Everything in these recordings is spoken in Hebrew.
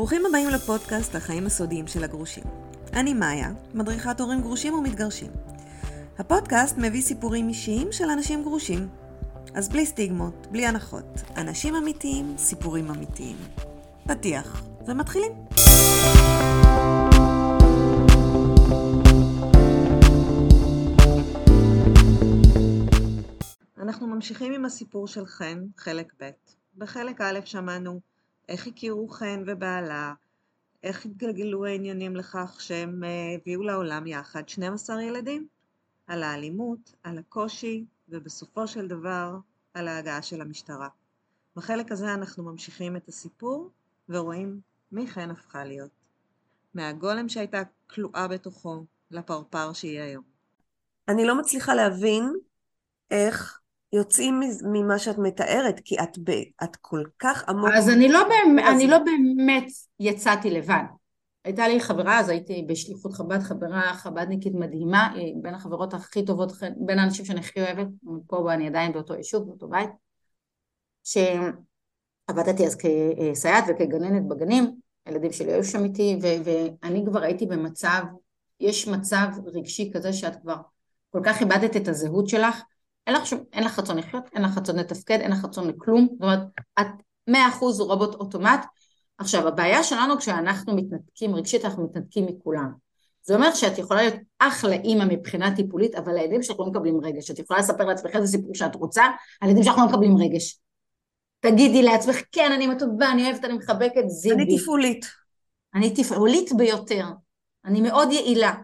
ברוכים הבאים לפודקאסט החיים הסודיים של הגרושים. אני מאיה, מדריכת הורים גרושים ומתגרשים. הפודקאסט מביא סיפורים אישיים של אנשים גרושים. אז בלי סטיגמות, בלי הנחות. אנשים אמיתיים, סיפורים אמיתיים. פתיח, ומתחילים. אנחנו ממשיכים עם הסיפור של חן, חלק ב'. בחלק א' שמענו איך הכירו חן ובעלה, איך התגלגלו העניינים לכך שהם אה, הביאו לעולם יחד 12 ילדים, על האלימות, על הקושי, ובסופו של דבר על ההגעה של המשטרה. בחלק הזה אנחנו ממשיכים את הסיפור ורואים מי חן הפכה להיות. מהגולם שהייתה כלואה בתוכו לפרפר שהיא היום. אני לא מצליחה להבין איך יוצאים ממה שאת מתארת, כי את, ב, את כל כך עמוק. אז אני לא, באמת, אני לא באמת יצאתי לבד. הייתה לי חברה, אז הייתי בשליחות חב"ד, חברה חב"דניקית מדהימה, היא בין החברות הכי טובות, בין האנשים שאני הכי אוהבת, פה ואני עדיין באותו יישוב, באותו בית, שעבדתי אז כסייעת וכגננת בגנים, הילדים שלי היו שם איתי, ו- ואני כבר הייתי במצב, יש מצב רגשי כזה שאת כבר כל כך איבדת את הזהות שלך, אין לך, שום, אין לך רצון לחיות, אין לך רצון לתפקד, אין לך רצון לכלום, זאת אומרת, את מאה אחוז רובוט אוטומט. עכשיו, הבעיה שלנו כשאנחנו מתנתקים רגשית, אנחנו מתנתקים מכולם. זה אומר שאת יכולה להיות אחלה אימא מבחינה טיפולית, אבל הילדים שלך לא מקבלים רגש. את יכולה לספר לעצמך איזה סיפור שאת רוצה, הילדים שלך לא מקבלים רגש. תגידי לעצמך, כן, אני טובה, אני אוהבת, אני מחבקת, זיבי. אני תפעולית. אני תפעולית ביותר. אני מאוד יעילה.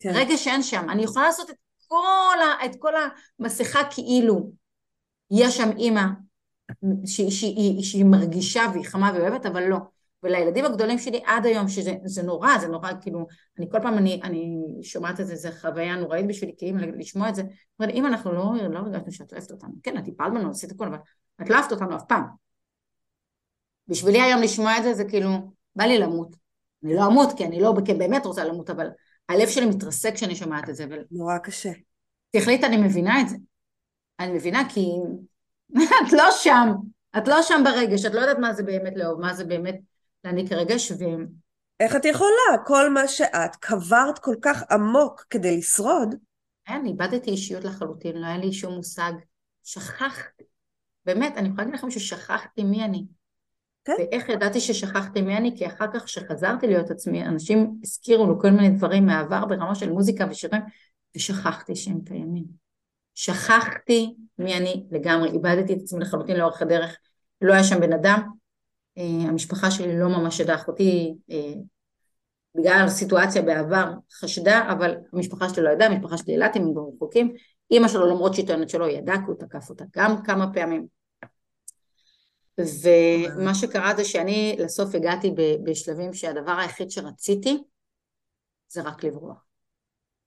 כן. רגש אין שם. אני יכולה לעשות את כל, ה, את כל המסכה כאילו יש שם אימא שהיא, שהיא, שהיא מרגישה והיא חמה ואוהבת, אבל לא. ולילדים הגדולים שלי עד היום, שזה נורא, זה נורא, כאילו, אני כל פעם, אני, אני שומעת את זה, זו חוויה נוראית בשבילי, כאילו, לשמוע את זה. אומרת, אם אנחנו לא, לא הרגשנו שאת אוהבת אותנו, כן, את טיפלת בנו, עשית הכל, אבל את לא אהבת אותנו אף פעם. בשבילי היום לשמוע את זה, זה כאילו, בא לי למות. אני לא אמות, כי אני לא באמת רוצה למות, אבל הלב שלי מתרסק כשאני שומעת את זה. ו... נורא קשה. תחליט, אני מבינה את זה. אני מבינה כי את לא שם, את לא שם ברגש, את לא יודעת מה זה באמת לאהוב, מה זה באמת להעניק רגש. ו... איך את יכולה? כל מה שאת קברת כל כך עמוק כדי לשרוד. כן, איבדתי אישיות לחלוטין, לא היה לי שום מושג. שכחתי, באמת, אני יכולה להגיד לכם ששכחתי מי אני. כן. ואיך ידעתי ששכחתי מי אני? כי אחר כך כשחזרתי להיות עצמי, אנשים הזכירו לו כל מיני דברים מהעבר ברמה של מוזיקה ושירים, ושכחתי שהם קיימים. שכחתי מי אני לגמרי, איבדתי את עצמי לחלוטין לאורך הדרך, לא היה שם בן אדם, uh, המשפחה שלי לא ממש ידעה, אחותי uh, בגלל הסיטואציה בעבר חשדה, אבל המשפחה שלי לא ידעה, המשפחה שלי אילתים, הם רחוקים, אימא שלו למרות שהיא טוענת שלא ידעה, כי הוא תקף אותה גם כמה פעמים. ומה שקרה זה שאני לסוף הגעתי בשלבים שהדבר היחיד שרציתי זה רק לברוח.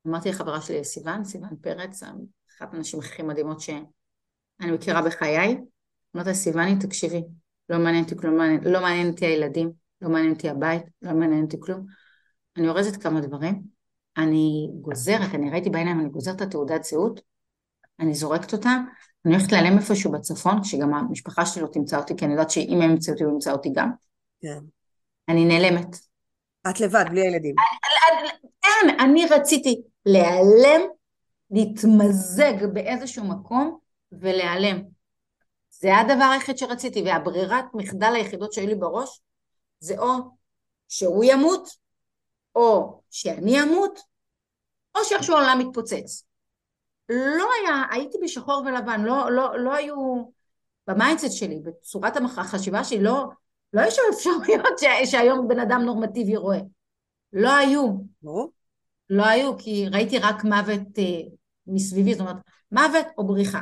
אמרתי לחברה שלי סיוון, סיוון פרץ, אחת הנשים הכי מדהימות שאני מכירה בחיי, אמרתי לה סיווני תקשיבי, לא מעניין אותי כלום, לא מעניין אותי הילדים, לא מעניין אותי הבית, לא מעניין אותי כלום. אני אורזת כמה דברים, אני גוזרת, אני ראיתי בעיניים, אני גוזרת את התעודת זהות, אני זורקת אותה, אני הולכת להיעלם איפשהו בצפון, שגם המשפחה שלי לא תמצא אותי, כי אני יודעת שאם הם ימצאו אותי, הוא ימצא אותי גם. כן. אני נעלמת. את לבד, בלי הילדים. אין, אני רציתי להיעלם, להתמזג באיזשהו מקום ולהיעלם. זה הדבר היחיד שרציתי, והברירת מחדל היחידות שהיו לי בראש זה או שהוא ימות, או שאני אמות, או שאיכשהו העולם מתפוצץ. לא היה, הייתי בשחור ולבן, לא, לא, לא היו, ב mindset שלי, בצורת החשיבה שלי, לא, לא היו שם אפשרויות שהיום בן אדם נורמטיבי רואה. לא היו. לא היו, כי ראיתי רק מוות אה, מסביבי, זאת אומרת, מוות או בריחה.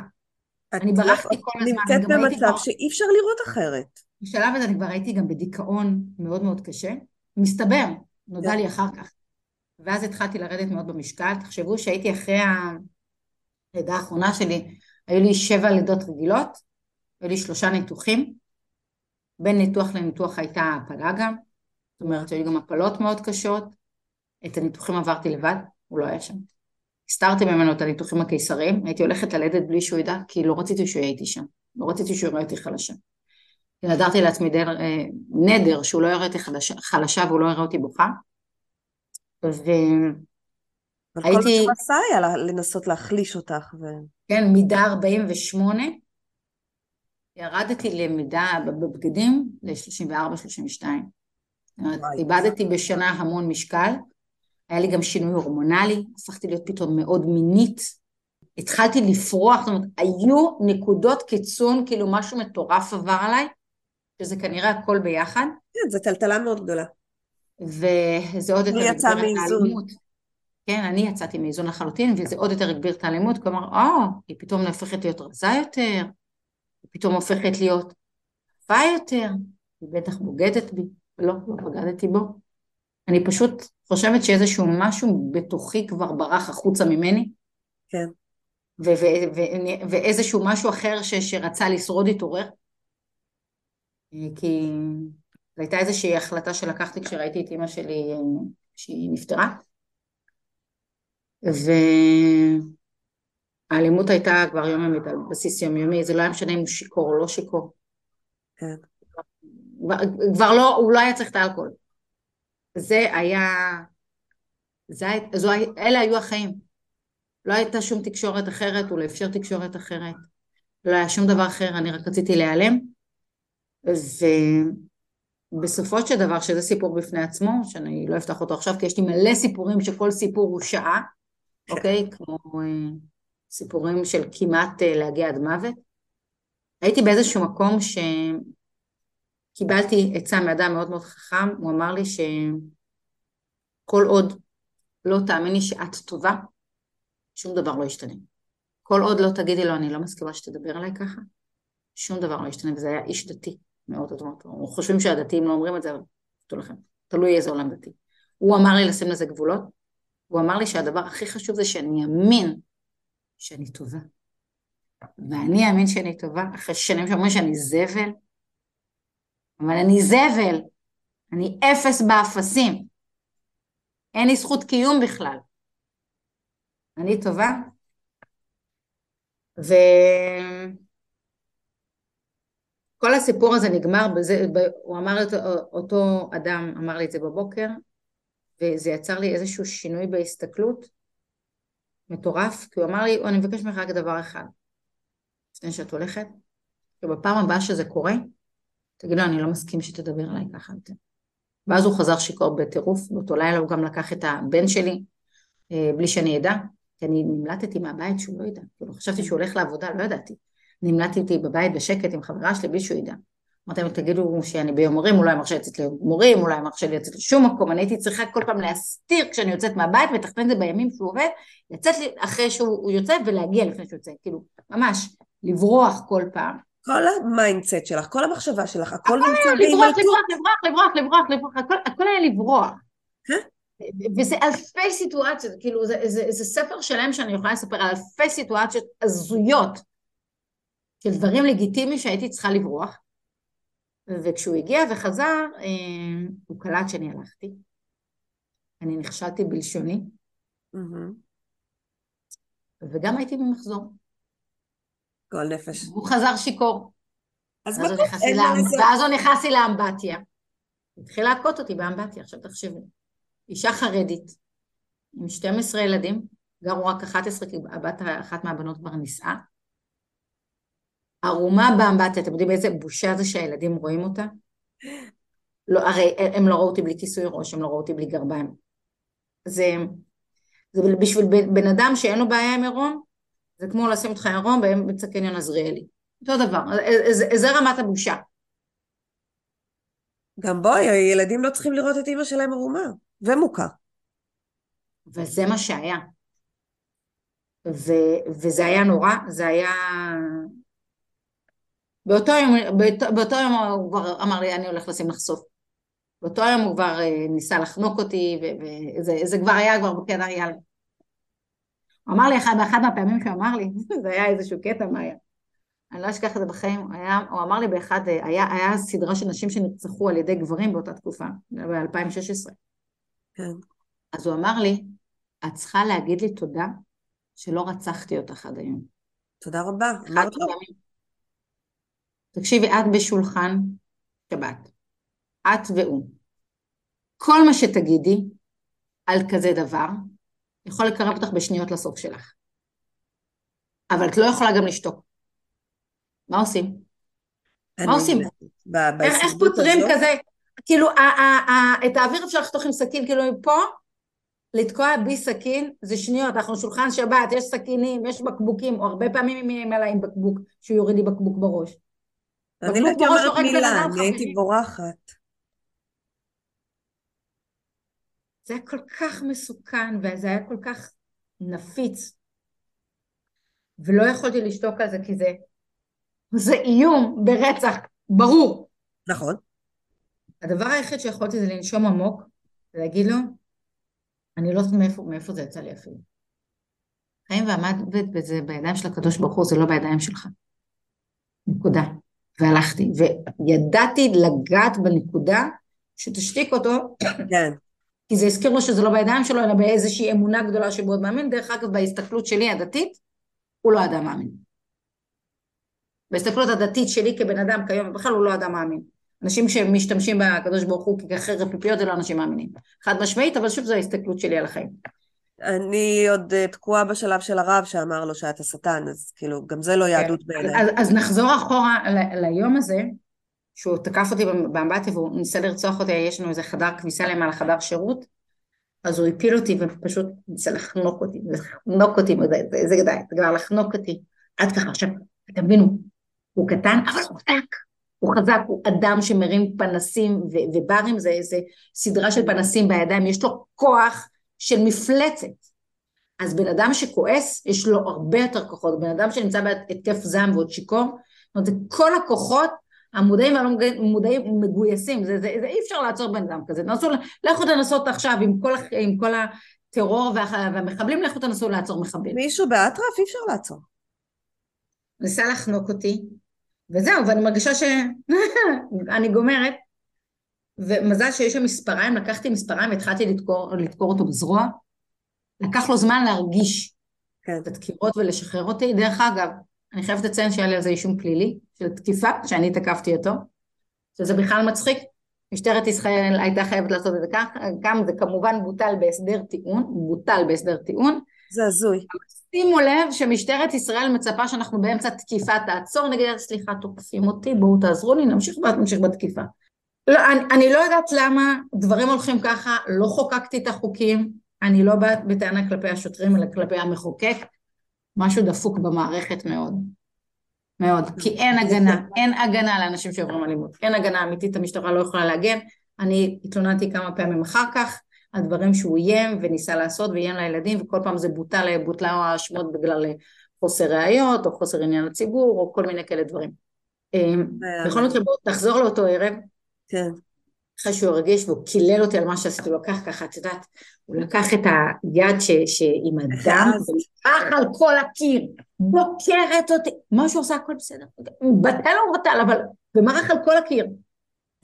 אני ברחתי כל הזמן. נמצאת במצב כבר... שאי אפשר לראות אחרת. בשלב הזה אני כבר הייתי גם בדיכאון מאוד מאוד קשה. מסתבר, נודע כן. לי אחר כך. ואז התחלתי לרדת מאוד במשקל. תחשבו שהייתי אחרי הלידה האחרונה שלי, היו לי שבע לידות רגילות, היו לי שלושה ניתוחים. בין ניתוח לניתוח הייתה הפלה גם. זאת אומרת, היו לי גם הפלות מאוד קשות. את הניתוחים עברתי לבד, הוא לא היה שם. הסתרתי ממנו את הניתוחים הקיסריים, הייתי הולכת ללדת בלי שהוא ידע, כי לא רציתי שהוא יהיה איתי שם. לא רציתי שהוא יראה אותי חלשה. נדרתי לעצמי דר, אה, נדר שהוא לא יראה אותי חלשה, חלשה והוא לא יראה אותי בוכה. והייתי... אבל כל מה שהוא עשה היה לנסות להחליש אותך. ו... כן, מידה 48, ירדתי למידה בבגדים ל-34-32. זאת אומרת, וואי. איבדתי בשנה המון משקל, היה לי גם שינוי הורמונלי, הפכתי להיות פתאום מאוד מינית, התחלתי לפרוח, זאת אומרת, היו נקודות קיצון, כאילו משהו מטורף עבר עליי, שזה כנראה הכל ביחד, כן, זו טלטלה מאוד גדולה. וזה עוד יותר הגביר את מאיזון. האלימות. כן, אני יצאתי מאיזון לחלוטין, וזה עוד יותר הגביר את האלימות, כלומר, או, היא פתאום הופכת להיות רזה יותר, היא פתאום הופכת להיות יפה יותר, היא בטח בוגדת בי, לא, לא בגדתי בו. אני פשוט חושבת שאיזשהו משהו בתוכי כבר ברח החוצה ממני, כן. ו- ו- ו- ואיזשהו משהו אחר ש- שרצה לשרוד התעורר. אה, כי זו הייתה איזושהי החלטה שלקחתי כשראיתי את אימא שלי אה, שהיא נפטרה. והאלימות הייתה כבר יומיומית על בסיס יומיומי, זה לא היה משנה אם הוא שיכור או לא שיכור. כן. כבר, כבר לא, הוא לא היה צריך את האלכוהול. זה היה, זה, זו, אלה היו החיים. לא הייתה שום תקשורת אחרת, הוא לא אפשר תקשורת אחרת. לא היה שום דבר אחר, אני רק רציתי להיעלם. ובסופו של דבר, שזה סיפור בפני עצמו, שאני לא אפתח אותו עכשיו, כי יש לי מלא סיפורים שכל סיפור הוא שעה, כן. אוקיי? כמו אה, סיפורים של כמעט אה, להגיע עד מוות. הייתי באיזשהו מקום שקיבלתי עצה מאדם מאוד מאוד חכם, הוא אמר לי שכל עוד לא תאמיני שאת טובה, שום דבר לא ישתנה. כל עוד לא תגידי לו, אני לא מסכימה שתדבר עליי ככה, שום דבר לא ישתנה, וזה היה איש דתי מאוד, אנחנו חושבים שהדתיים לא אומרים את זה, אבל תדעו לכם, תלוי איזה עולם דתי. הוא אמר לי לשים לזה גבולות, הוא אמר לי שהדבר הכי חשוב זה שאני אאמין שאני טובה. ואני אאמין שאני טובה, אחרי שנים שאומרים שאני זבל, אבל אני זבל, אני אפס באפסים, אין לי זכות קיום בכלל. אני טובה, וכל הסיפור הזה נגמר בזה, ב- הוא אמר את אותו אדם אמר לי את זה בבוקר, וזה יצר לי איזשהו שינוי בהסתכלות מטורף, כי הוא אמר לי, אני מבקש ממך רק דבר אחד, לפני שאת הולכת, שבפעם הבאה שזה קורה, תגיד לו, אני לא מסכים שתדבר עליי ככה יותר. ואז הוא חזר שיכור בטירוף, באותו לילה הוא גם לקח את הבן שלי, אה, בלי שאני אדע, כי אני נמלטתי מהבית שהוא לא ידע, כאילו חשבתי שהוא הולך לעבודה, לא ידעתי. נמלטתי בבית בשקט עם חברה שלי בלי שהוא ידע. אמרתי להם, תגידו שאני ביום מורים, הוא לא מרשה לצאת ליום מורים, הוא לא מרשה לי לצאת לשום מקום, אני הייתי צריכה כל פעם להסתיר כשאני יוצאת מהבית, לתכנן את זה בימים שהוא עובד, לצאת אחרי שהוא יוצא ולהגיע לפני שהוא יוצא, כאילו, ממש, לברוח כל פעם. כל ה mindset שלך, כל המחשבה שלך, הכל הכל נמצא היה לברוח, בהימלטות. לברוח, לברוח, לברוח, לברוח, לברוח, הכל, הכל היה לברוח. כן. וזה אלפי סיטואציות, כאילו זה, זה, זה ספר שלם שאני יכולה לספר על אלפי סיטואציות הזויות של דברים לגיטימיים שהייתי צריכה לברוח. וכשהוא הגיע וחזר, אה, הוא קלט שאני הלכתי. אני נכשלתי בלשוני, מהמם. וגם הייתי במחזור. גועל נפש. הוא חזר שיכור. אז בטח, נכנס לי אין מה לאמ- לעשות. ואז הוא נכנס לי לאמבטיה. התחיל להכות אותי באמבטיה, עכשיו תחשבי. אישה חרדית, עם 12 ילדים, גרו רק 11 כי הבת, אחת מהבנות כבר נישאה. ערומה באמבטיה, אתם יודעים איזה בושה זה שהילדים רואים אותה? לא, הרי הם לא ראו אותי בלי כיסוי ראש, הם לא ראו אותי בלי גרביים. זה, זה בשביל בן אדם שאין לו בעיה עם עירום, זה כמו לשים אותך עירום באמצע קניון עזריאלי. אותו דבר, זה, זה רמת הבושה. גם בואי, הילדים לא צריכים לראות את אימא שלהם ערומה ומוכה. וזה מה שהיה. ו, וזה היה נורא, זה היה... באותו יום, באותו, באותו יום הוא כבר אמר לי, אני הולך לשים לך סוף. באותו יום הוא כבר אה, ניסה לחנוק אותי, וזה זה כבר היה כבר בקטע יאללה. הוא אמר לי, אחד, באחד מהפעמים שהוא אמר לי, זה היה איזשהו קטע, מה היה? אני לא אשכח את זה בחיים, היה, הוא אמר לי באחד, היה, היה סדרה של נשים שנרצחו על ידי גברים באותה תקופה, ב-2016. כן. אז הוא אמר לי, את צריכה להגיד לי תודה שלא רצחתי אותך עד היום. תודה רבה. אמרת לו? תקשיבי, את בשולחן שבת, את והוא. כל מה שתגידי על כזה דבר, יכול לקרב אותך בשניות לסוף שלך. אבל את לא יכולה גם לשתוק. מה עושים? מה עושים? איך, איך פותרים? כזה, כאילו, את האוויר אפשר לחתוך עם סכין, כאילו מפה, לתקוע בי סכין, זה שניות, אנחנו שולחן שבת, יש סכינים, יש בקבוקים, או הרבה פעמים היא עליי עם בקבוק, שהוא יוריד לי בקבוק בראש. אני הייתי אומרת מילה, אני הייתי בורחת. זה היה כל כך מסוכן, וזה היה כל כך נפיץ, ולא יכולתי לשתוק על זה, כי זה, זה איום ברצח, ברור. נכון. הדבר היחיד שיכולתי זה לנשום עמוק, ולהגיד לו, אני לא יודעת מאיפה, מאיפה זה יצא לי אפילו. חיים ועמדת בזה בידיים של הקדוש ברוך הוא, זה לא בידיים שלך. נקודה. והלכתי, וידעתי לגעת בנקודה שתשתיק אותו, כן. כי זה הזכיר לו שזה לא בידיים שלו, אלא באיזושהי אמונה גדולה שהוא מאוד מאמין. דרך אגב, בהסתכלות שלי הדתית, הוא לא אדם מאמין. בהסתכלות הדתית שלי כבן אדם כיום, בכלל הוא לא אדם מאמין. אנשים שמשתמשים בקדוש ברוך הוא כחרב פיפיות זה לא אנשים מאמינים. חד משמעית, אבל שוב זו ההסתכלות שלי על החיים. אני עוד אה, תקועה בשלב של הרב שאמר לו שאת השטן, אז כאילו, גם זה לא כן. יהדות. בעיניי. אז, אז נחזור אחורה ליום הזה, שהוא תקף אותי באמבטיה והוא ניסה לרצוח אותי, יש לנו איזה חדר כביסה למעלה, חדר שירות, אז הוא הפיל אותי ופשוט ניסה לחנוק אותי, לחנוק אותי, זה גדול, זה כבר לחנוק אותי, עד ככה, עכשיו, אתם מבינו, הוא קטן, אבל הוא חזק, הוא חזק, הוא אדם שמרים פנסים, ו- וברים זה איזה סדרה של פנסים בידיים, יש לו כוח של מפלצת. אז בן אדם שכועס, יש לו הרבה יותר כוחות, בן אדם שנמצא בהתקף זעם ועוד שיכור, זאת אומרת, זה כל הכוחות המודעים והלא מודעים מגויסים, זה, זה, זה אי אפשר לעצור בן אדם כזה, תנסו, לכו תנסות עכשיו עם כל, עם כל הטרור והמחבלים, לכו תנסו לעצור מחבלים. מישהו באטרף אי אפשר לעצור. ניסה לחנוק אותי, וזהו, ואני מרגישה שאני גומרת, ומזל שיש שם מספריים, לקחתי מספריים והתחלתי לדקור, לדקור אותו בזרוע, לקח לו זמן להרגיש כן. את הדקירות ולשחרר אותי, דרך אגב, אני חייבת לציין שהיה לי על זה אישום פלילי, של תקיפה, שאני תקפתי אותו, שזה בכלל מצחיק. משטרת ישראל הייתה חייבת לעשות את זה כך, גם זה כמובן בוטל בהסדר טיעון, בוטל בהסדר טיעון. זה הזוי. שימו לב שמשטרת ישראל מצפה שאנחנו באמצע תקיפה, תעצור, נגיד, סליחה, תוקפים אותי, בואו תעזרו לי, נמשיך ואז נמשיך בתקיפה. לא, אני, אני לא יודעת למה דברים הולכים ככה, לא חוקקתי את החוקים, אני לא באת בטענה כלפי השוטרים, אלא כלפי המחוקק. משהו דפוק במערכת מאוד. מאוד. כי אין הגנה, אין הגנה לאנשים שעוברים אלימות. אין הגנה אמיתית, המשטרה לא יכולה להגן. אני התלוננתי כמה פעמים אחר כך על דברים שהוא איים וניסה לעשות ואיים לילדים, וכל פעם זה בוטל, בוטלה האשמות בגלל חוסר ראיות, או חוסר עניין לציבור, או כל מיני כאלה דברים. אמ, בכל מקרה, בואו תחזור לאותו ערב. כן. אחרי שהוא הרגיש והוא קילל אותי על מה שעשיתי, הוא לקח ככה, את יודעת, הוא לקח את היד שעם הדם, ולקח על כל הקיר, בוקרת אותי, מה שהוא עושה הכל בסדר, הוא בטל או בטל, אבל במרח על כל הקיר.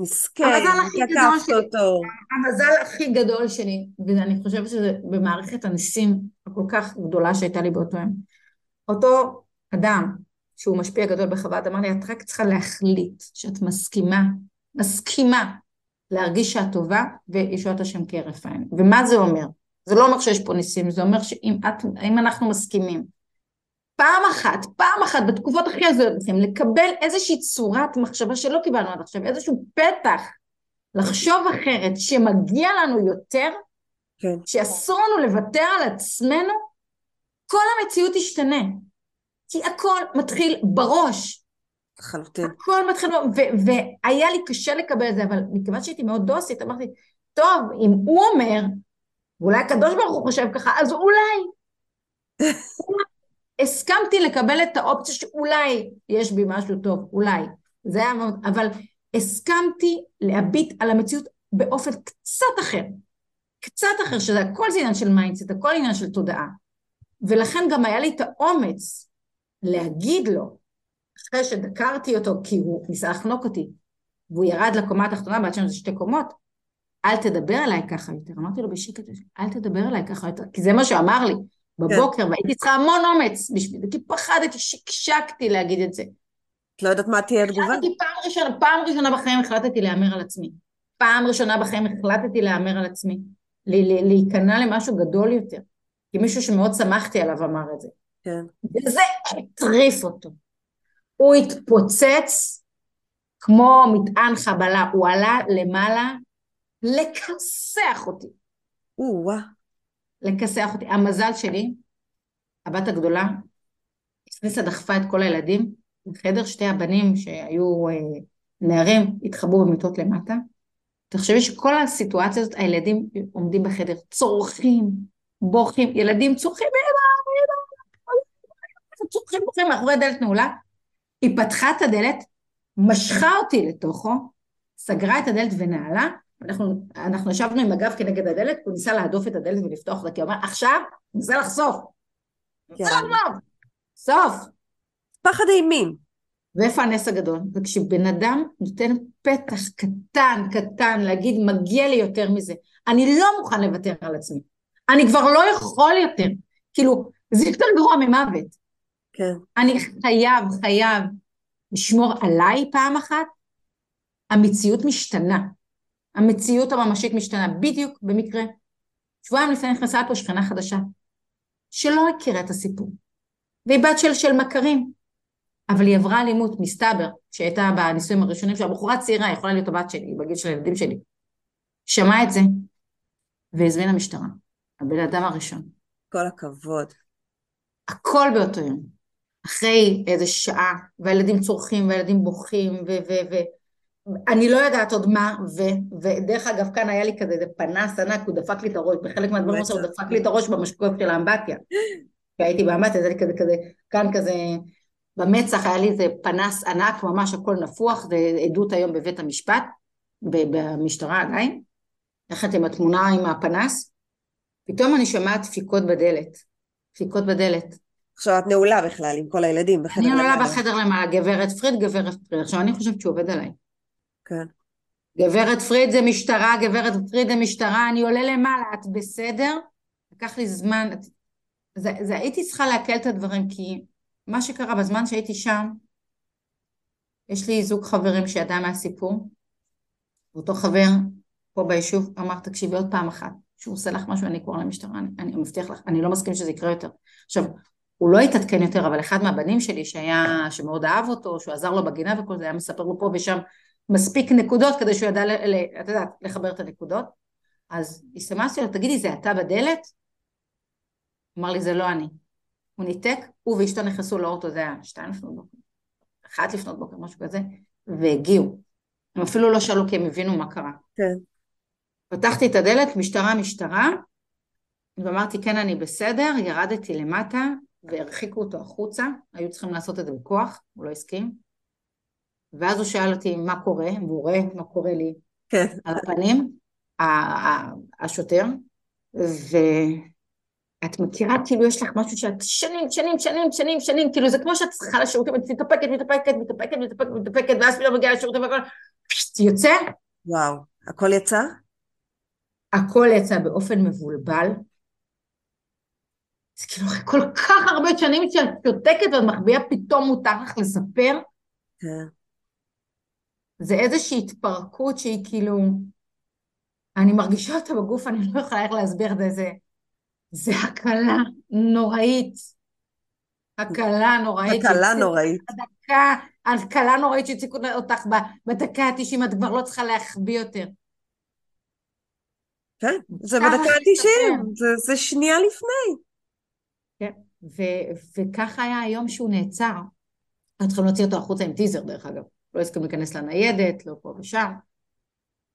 מסכן, תקפת אותו. המזל הכי גדול שלי, ואני חושבת שזה במערכת הניסים הכל כך גדולה שהייתה לי באותו יום. אותו אדם שהוא משפיע גדול בחוות, אמר לי, את רק צריכה להחליט שאת מסכימה, מסכימה להרגיש שאת טובה וישועת השם כהרף עין. ומה זה אומר? זה לא אומר שיש פה ניסים, זה אומר שאם את, אנחנו מסכימים פעם אחת, פעם אחת בתקופות הכי הזויות לכם, לקבל איזושהי צורת מחשבה שלא קיבלנו עד עכשיו, איזשהו פתח לחשוב אחרת, שמגיע לנו יותר, כן. שאסור לנו לוותר על עצמנו, כל המציאות תשתנה. כי הכל מתחיל בראש. לחלוטין. הכל מתחיל, והיה לי קשה לקבל את זה, אבל מכיוון שהייתי מאוד דוסית, אמרתי, טוב, אם הוא אומר, ואולי הקדוש ברוך הוא חושב ככה, אז אולי. הסכמתי לקבל את האופציה שאולי יש בי משהו טוב, אולי. זה היה מאוד, אבל הסכמתי להביט על המציאות באופן קצת אחר. קצת אחר, שזה הכל זה עניין של mindset, הכל עניין של תודעה. ולכן גם היה לי את האומץ להגיד לו, אחרי שדקרתי אותו כי הוא ניסה לחנוק אותי, והוא ירד לקומה התחתונה, בעד שם זה שתי קומות, אל תדבר עליי ככה יותר. אמרתי לו בשקט, אל תדבר עליי ככה יותר, כי זה מה שאמר לי בבוקר, כן. והייתי צריכה המון אומץ בשביל כי פחדתי, שקשקתי להגיד את זה. את לא יודעת מה תהיה התגובה? החלטתי פעם ראשונה, פעם ראשונה בחיים החלטתי להמר על עצמי. פעם ראשונה בחיים החלטתי להמר על עצמי. להיכנע למשהו גדול יותר. כי מישהו שמאוד שמחתי עליו אמר את זה. כן. וזה הטריף אותו. הוא התפוצץ כמו מטען חבלה, הוא עלה למעלה לכסח אותי. או-אה. לכסח אותי. המזל שלי, הבת הגדולה, הכניסה, דחפה את כל הילדים לחדר, שתי הבנים שהיו אה, נערים, התחבאו במיטות למטה. תחשבי שכל הסיטואציה הזאת, הילדים עומדים בחדר, צורכים, בוכים, ילדים צורכים, צורכים, בוכים, מאחורי דלת נעולה. היא פתחה את הדלת, משכה אותי לתוכו, סגרה את הדלת ונעלה, אנחנו, אנחנו ישבנו עם הגב כנגד הדלת, הוא ניסה להדוף את הדלת ולפתוח אותה, כי הוא אמר, עכשיו, לחשוף. ניסה לחשוף. סוף. פחד אימים. ואיפה הנס הגדול? וכשבן אדם נותן פתח קטן, קטן, להגיד, מגיע לי יותר מזה, אני לא מוכן לוותר על עצמי. אני כבר לא יכול יותר. כאילו, זה יותר גרוע ממוות. כן. אני חייב, חייב לשמור עליי פעם אחת. המציאות משתנה. המציאות הממשית משתנה. בדיוק במקרה. שבועיים לפני נכנסה פה שכנה חדשה, שלא הכירה את הסיפור. והיא בת של, של מכרים. אבל היא עברה אלימות, מסתבר, שהייתה בנישואים הראשונים שלה, בחורה צעירה, יכולה להיות הבת שלי, בגיל של הילדים שלי. שמעה את זה, והזמינה משטרה. הבן אדם הראשון. כל הכבוד. הכל באותו יום. אחרי איזה שעה, והילדים צורכים, והילדים בוכים, ו... ו, ו אני לא יודעת עוד מה, ו, ודרך אגב, כאן היה לי כזה איזה פנס ענק, הוא דפק לי את הראש, בחלק מהדברים הוא דפק לי את הראש במשקוף של האמבטיה. והייתי באמבטיה, זה לי כזה, כזה, כאן כזה, במצח היה לי איזה פנס ענק, ממש הכל נפוח, זה עדות היום בבית המשפט, במשטרה עדיין, יחד עם התמונה עם הפנס, פתאום אני שומעת דפיקות בדלת, דפיקות בדלת. עכשיו את נעולה בכלל עם כל הילדים בחדר למעלה. אני נעולה בחדר למעלה, גברת פריד, גברת פריד. עכשיו אני חושבת שהוא עובד עליי. כן. גברת פריד זה משטרה, גברת פריד זה משטרה, אני עולה למעלה, את בסדר? לקח לי זמן, זה, זה הייתי צריכה לעכל את הדברים, כי מה שקרה בזמן שהייתי שם, יש לי זוג חברים שידע מהסיפור, ואותו חבר פה ביישוב אמר, תקשיבי עוד פעם אחת, שהוא עושה לך משהו, אני קורא למשטרה, אני, אני מבטיח לך, אני לא מסכים שזה יקרה יותר. עכשיו, הוא לא התעדכן יותר, אבל אחד מהבנים שלי שהיה, שמאוד אהב אותו, שהוא עזר לו בגינה וכל זה, היה מספר לו פה ושם מספיק נקודות כדי שהוא ידע, את יודעת, לחבר את הנקודות. אז הסתמסתי לו, תגידי, זה אתה בדלת? אמר לי, זה לא אני. הוא ניתק, הוא ואשתו נכנסו לאוטו, זה היה שתיים לפנות בוקר, אחת לפנות בוקר, משהו כזה, והגיעו. הם אפילו לא שאלו כי הם הבינו מה קרה. כן. פתחתי את הדלת, משטרה, משטרה, ואמרתי, כן, אני בסדר, ירדתי למטה, והרחיקו אותו החוצה, היו צריכים לעשות את זה בכוח, הוא לא הסכים. ואז הוא שאל אותי מה קורה, והוא רואה מה קורה לי כן. על הפנים, השוטר, ואת מכירה כאילו יש לך משהו שאת שנים, שנים, שנים, שנים, שנים, כאילו זה כמו שאת צריכה לשירותים, את מתאפקת, מתאפקת, מתאפקת, מתאפקת, מתאפקת, ואז פתאום מגיעה לשירותים והכל, יוצא. וואו, הכל יצא? הכל יצא באופן מבולבל. זה כאילו אחרי כל כך הרבה שנים שאת שותקת ואת מחביאה פתאום מותר לך לספר. כן. זה איזושהי התפרקות שהיא כאילו, אני מרגישה אותה בגוף, אני לא יכולה איך להסביר את זה, זה הקלה נוראית. הקלה נוראית. הקלה נוראית. הדקה, הקלה נוראית שהציקו אותך בדקה ה-90, את כבר לא צריכה להחביא יותר. כן, זה בדקה ה-90, זה, זה שנייה לפני. כן, ו- וככה היה היום שהוא נעצר. אנחנו צריכים להוציא אותו החוצה עם טיזר דרך אגב. לא הסכים להיכנס לניידת, לא פה ושם.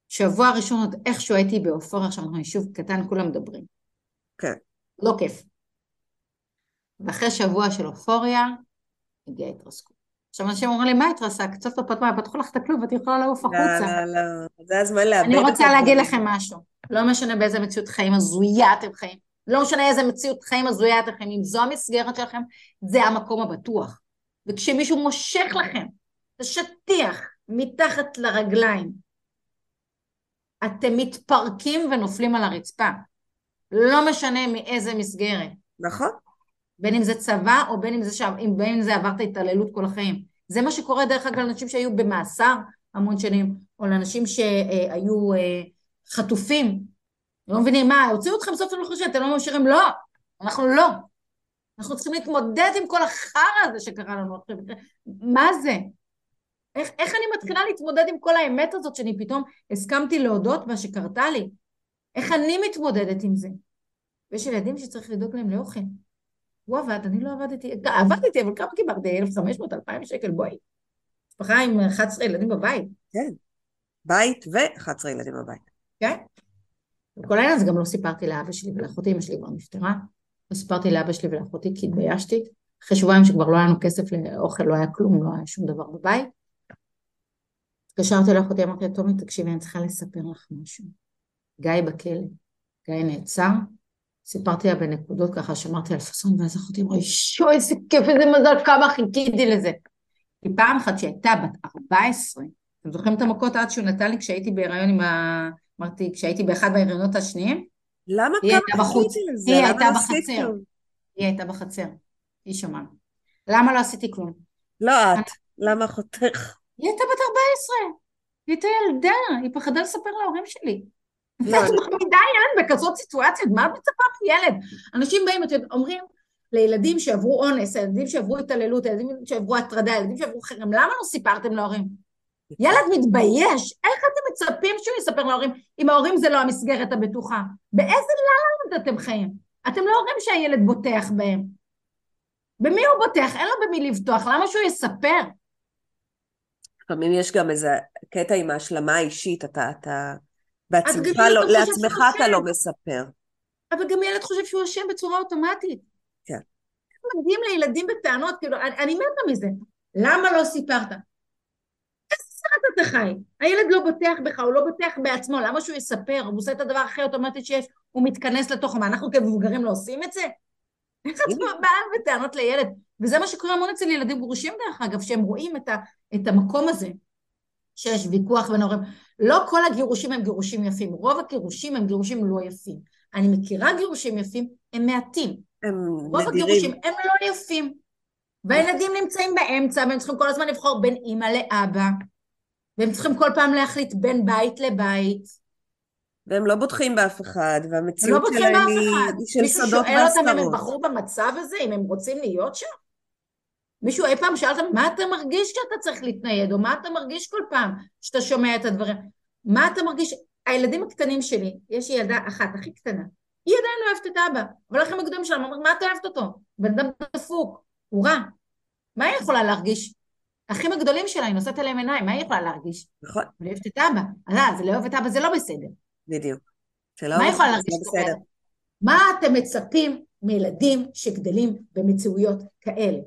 שבוע ראשון עוד איכשהו הייתי באופוריה, עכשיו אנחנו יישוב קטן, כולם מדברים. כן. לא כיף. ואחרי שבוע של אופוריה, הגיעה התרסקות. עכשיו אנשים אומרים לי, מה התרסקת? סוף סוף מה, פתחו לך את הכלוב ואת יכולה לעוף החוצה. לא, לא, לא, זה הזמן לאבד אני רוצה להגיד לכם משהו. לא משנה באיזה מציאות חיים הזויה אתם חיים. לא משנה איזה מציאות חיים הזויה אתם חיים. אם זו המסגרת שלכם, זה המקום הבטוח. וכשמישהו מושך לכם זה שטיח מתחת לרגליים. אתם מתפרקים ונופלים על הרצפה. לא משנה מאיזה מסגרת. נכון. בין אם זה צבא או בין אם זה, שם, בין אם זה עברת התעללות כל החיים. זה מה שקורה דרך אגב לאנשים שהיו במאסר המון שנים, או לאנשים שהיו אה, חטופים. לא מבינים, מה, הוציאו אתכם בסוף הנוחשי, אתם לא משאירים? לא, אנחנו לא. אנחנו צריכים להתמודד עם כל החרא הזה שקרה לנו עכשיו. מה זה? איך, איך אני מתחילה להתמודד עם כל האמת הזאת שאני פתאום הסכמתי להודות בה שקרתה לי? איך אני מתמודדת עם זה? ויש ילדים שצריך לדאוג להם לאוכל. הוא עבד, אני לא עבדתי, עבדתי, אבל כמה קיבלתי? 1,500, 2,000 שקל, בואי. משפחה עם 11 ילדים בבית. כן, בית ו-11 ילדים בבית. כן. וכל העניין הזה גם לא סיפרתי לאבא שלי ולאחותי, אמא שלי כבר נפטרה. לא סיפרתי לאבא שלי ולאחותי כי התביישתי. אחרי שבועיים שכבר לא היה לנו כסף לאוכל, לא היה כלום, לא היה שום דבר בבית. התקשרתי לאחותי, אמרתי לה, טומי, תקשיבי, אני צריכה לספר לך משהו. גיא בכלא. גיא נעצר, סיפרתי לה בנקודות ככה, שמרתי על פאסון, ואז אחותי אמרה, שו, איזה כיף, איזה מזל, כמה חיכיתי לזה. כי פעם אחת שהייתה בת 14, אתם זוכרים את המכות עד שהוא נתן לי כשהייתי בהיריון עם ה... אמרתי, כשהייתי באחד מההיריונות השניים? למה היא הייתה כמה בחוץ, לזה? היא הייתה לא בחצר? היא הייתה בחצר, היא שמעה. למה לא עשיתי כלום? לא את, למה אחותך? היא הייתה בת 14, היא הייתה ילדה, היא פחדה לספר להורים שלי. לא, ואת מעמידה ילד בכזאת סיטואציה, מה את מצפה מילד? אנשים באים, אתם אומרים לילדים שעברו אונס, ילדים שעברו התעללות, ילדים שעברו הטרדה, ילדים שעברו חרם, למה לא סיפרתם להורים? ילד מתבייש, איך אתם מצפים שהוא יספר להורים אם ההורים זה לא המסגרת הבטוחה? באיזה ללנד אתם חיים? אתם לא הורים שהילד בוטח בהם. במי הוא בוטח? אין לו במי לבטוח, למה שהוא יספר? לפעמים יש גם איזה קטע עם ההשלמה האישית, אתה, אתה בעצמך, לא, לא לעצמך אתה לא אשם. מספר. אבל גם ילד חושב שהוא אשם בצורה אוטומטית. כן. מגיעים לילדים בטענות, כאילו, אני, אני מתה מזה. למה לא סיפרת? איזה סרט אתה חי? הילד לא בוטח בך, הוא לא בוטח בעצמו, למה שהוא יספר? הוא עושה את הדבר הכי אוטומטי שיש, הוא מתכנס לתוכו. מה, אנחנו כמבוגרים לא עושים את זה? איך את באה בטענות לילד? וזה מה שקורה המון אצל ילדים גרושים דרך אגב, שהם רואים את, ה, את המקום הזה, שיש ויכוח בין ההורים. לא כל הגירושים הם גירושים יפים, רוב הגירושים הם גירושים לא יפים. אני מכירה גירושים יפים, הם מעטים. הם רוב הגירושים נדירים. הם לא יפים. והילדים נמצאים באמצע, והם צריכים כל הזמן לבחור בין אימא לאבא, והם צריכים כל פעם להחליט בין בית לבית. והם לא בוטחים באף אחד, לא והמציאות בוטחים שלהם היא אחד. היא של מישהו סודות שואל אותם אם הם והסתרות. בחרו במצב הזה, אם הם רוצים להיות שם? מישהו אי פעם שאל אותם, מה אתה מרגיש שאתה צריך להתנייד, או מה אתה מרגיש כל פעם שאתה שומע את הדברים? מה אתה מרגיש? הילדים הקטנים שלי, יש לי ילדה אחת, הכי קטנה, היא עדיין לא אוהבת את אבא, אבל האחים הגדולים שלה אומרים, מה את אוהבת אותו? בן אדם דפוק, הוא רע. מה היא יכולה להרגיש? האחים הגדולים שלה, היא נושאת אליהם עיניים, מה היא יכולה להרגיש? נכון, היא אוהבת את אבא. אז זה לא אוהב את אבא, זה לא בסדר. בדיוק. שלא מה יכולה זה להרגיש? לא בסדר. מה אתם מצפים מילדים שגדלים במציאויות כאלה?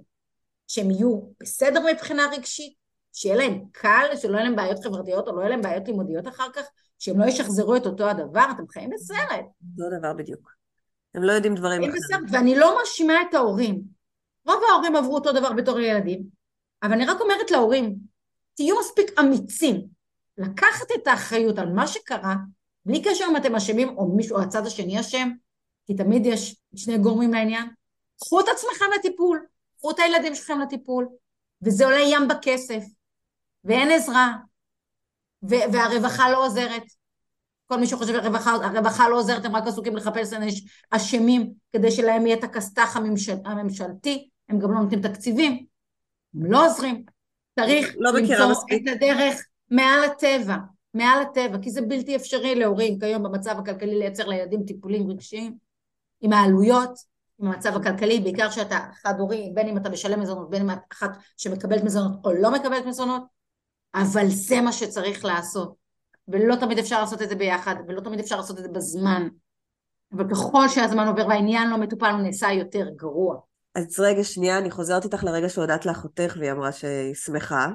שהם יהיו בסדר מבחינה רגשית, שיהיה להם קל, שלא יהיה להם בעיות חברתיות או לא יהיה להם בעיות לימודיות אחר כך, שהם לא ישחזרו את אותו הדבר, אתם חיים בסרט. אותו דבר בדיוק. הם לא יודעים דברים אחרים. ואני לא מאשימה את ההורים. רוב ההורים עברו אותו דבר בתור ילדים, אבל אני רק אומרת להורים, תהיו מספיק אמיצים לקחת את האחריות על מה שקרה, בלי קשר אם אתם אשמים או מישהו, או הצד השני אשם, כי תמיד יש שני גורמים לעניין. קחו את עצמכם לטיפול, קחו את הילדים שלכם לטיפול, וזה עולה ים בכסף, ואין עזרה, ו- והרווחה לא עוזרת. כל מי שחושב שהרווחה לא עוזרת, הם רק עסוקים לחפש אשמים כדי שלהם יהיה את הכסת"ח הממשל, הממשלתי, הם גם לא נותנים תקציבים, הם לא עוזרים. צריך לא למצוא מספיק. את הדרך מעל הטבע, מעל הטבע, כי זה בלתי אפשרי להורים כיום במצב הכלכלי לייצר לילדים טיפולים רגשיים, עם העלויות, עם המצב הכלכלי, בעיקר שאתה חד-הורי, בין אם אתה משלם מזונות, בין אם את אחת שמקבלת מזונות או לא מקבלת מזונות, אבל זה מה שצריך לעשות. ולא תמיד אפשר לעשות את זה ביחד, ולא תמיד אפשר לעשות את זה בזמן. אבל ככל שהזמן עובר והעניין לא מטופל, הוא נעשה יותר גרוע. אז רגע, שנייה, אני חוזרת איתך לרגע שהודעת לאחותך והיא אמרה שהיא שמחה.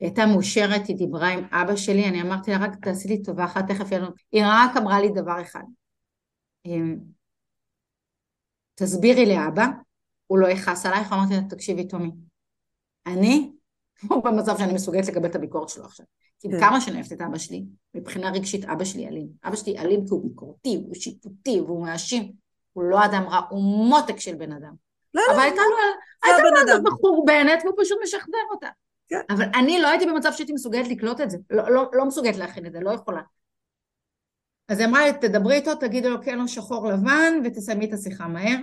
היא הייתה מאושרת, היא דיברה עם אבא שלי, אני אמרתי לה, רק תעשי לי טובה אחת, תכף לנו... היא רק אמרה לי דבר אחד. אמ, תסבירי לאבא, הוא לא יכעס עלייך, אמרתי לה, תקשיבי, טומי, אני, הוא במצב שאני מסוגלת לקבל את הביקורת שלו עכשיו. כי כן. כמה שאני אוהבת את אבא שלי, מבחינה רגשית אבא שלי אלים. אבא שלי אלים כי הוא ביקורתי, הוא שיפוטי, והוא מאשים. הוא לא אדם רע, הוא מותק של בן אדם. לא, אבל לא, הייתה לו, הבן לו איזה. בחור בנט והוא פשוט משחזר אותה. כן. אבל אני לא הייתי במצב שהייתי מסוגלת לקלוט את זה, לא, לא, לא מסוגלת להכין את זה, לא יכולה. אז היא אמרה לי, תדברי איתו, תגידי לו כן או שחור לבן ותסיימי את השיחה מהר.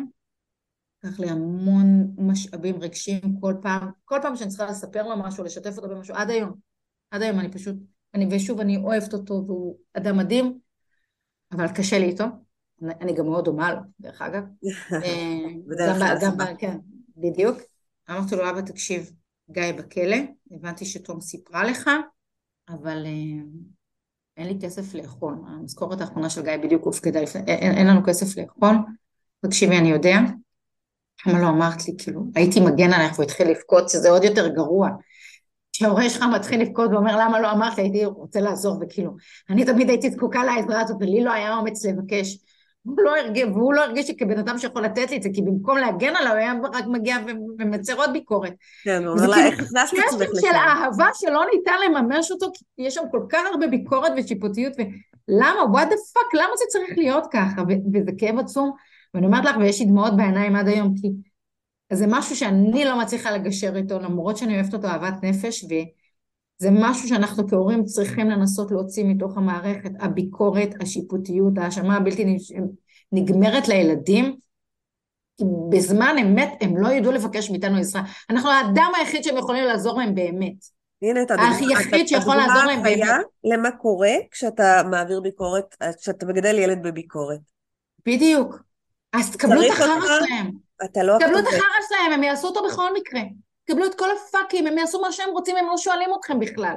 לקח לי המון משאבים רגשיים כל פעם, כל פעם שאני צריכה לספר לו משהו, לשתף אותו במשהו, עד היום. עד היום אני פשוט, אני, ושוב, אני אוהבת אותו והוא אדם מדהים, אבל קשה לי איתו. אני, גם מאוד דומה לו, דרך אגב. אה, בדרך גם גם כן, בדיוק. אמרתי לו, אבא, תקשיב, גיא בכלא, הבנתי שתום סיפרה לך, אבל אה, אין לי כסף לאכול. המשכורת האחרונה של גיא בדיוק הופקדה לפני, אין, אין לנו כסף לאכול. תקשיבי, אני יודע. למה לא אמרת לי, כאילו, הייתי מגן עלייך והוא התחיל לבכות, שזה עוד יותר גרוע. כשההורה שלך מתחיל לבכות ואומר למה לא אמרת לי, הייתי רוצה לעזור, וכאילו, אני תמיד הייתי זקוקה לעזרה הזאת, ולי לא היה אומץ לבקש. הוא לא הרגיש, והוא לא הרגיש לי כבן אדם שיכול לתת לי את זה, כי במקום להגן עליו, הוא היה רק מגיע ו- ומצר עוד ביקורת. כן, הוא אומר לה, כאילו איך הכנסת קשר עצמך של לשם? אהבה שלא ניתן לממש אותו, כי יש שם כל כך הרבה ביקורת ושיפוטיות, ולמה, what the fuck, למה זה צריך להיות ככה? ו- וזה כאב עצום, ואני אומרת לך, ויש לי דמעות בעיניים עד היום, כי זה משהו שאני לא מצליחה לגשר איתו, למרות שאני אוהבת אותו אהבת נפש, וזה משהו שאנחנו כהורים צריכים לנסות להוציא מתוך המערכת, הביקורת, השיפוטיות, ההאשמה הבלתי נגמרת לילדים, כי בזמן אמת הם לא ידעו לבקש מאיתנו עזרה. אנחנו האדם היחיד שהם יכולים לעזור להם באמת. הנה את הדוגמה, היחיד שיכול לעזור להם באמת. למה קורה כשאתה מעביר ביקורת, כשאתה מגדל ילד בביקורת. בדיוק. אז תקבלו את החרא? שלהם. אתה לא תקבלו את. החרא שלהם, הם יעשו אותו בכל מקרה. תקבלו את כל הפאקים, הם יעשו מה שהם רוצים, הם לא שואלים אתכם בכלל.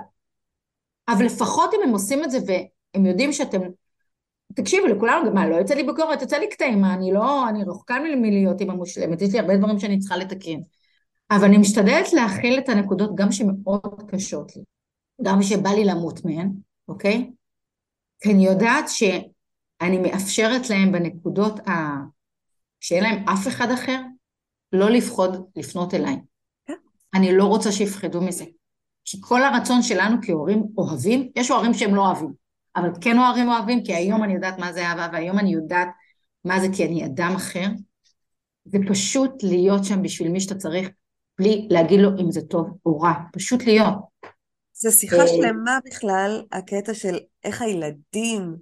אבל לפחות אם הם עושים את זה והם יודעים שאתם... תקשיבו, לכולם, מה, לא יוצא לי ביקורת, יוצא לי קטעים, אני לא, אני רחוקה מלהיות אימא מושלמת, יש לי הרבה דברים שאני צריכה לתקן. אבל אני משתדלת להכיל את הנקודות גם שמאוד קשות לי, גם שבא לי למות מהן, אוקיי? כי אני יודעת שאני מאפשרת להם בנקודות ה... שאין להם אף אחד אחר, לא לפחוד לפנות אליי. אני לא רוצה שיפחדו מזה. כי כל הרצון שלנו כהורים אוהבים, יש הורים שהם לא אוהבים, אבל כן הורים אוהבים, כי היום אני יודעת מה זה אהבה, והיום אני יודעת מה זה כי אני אדם אחר. זה פשוט להיות שם בשביל מי שאתה צריך, בלי להגיד לו אם זה טוב או רע, פשוט להיות. זה שיחה אה, שלמה בכלל, הקטע של איך הילדים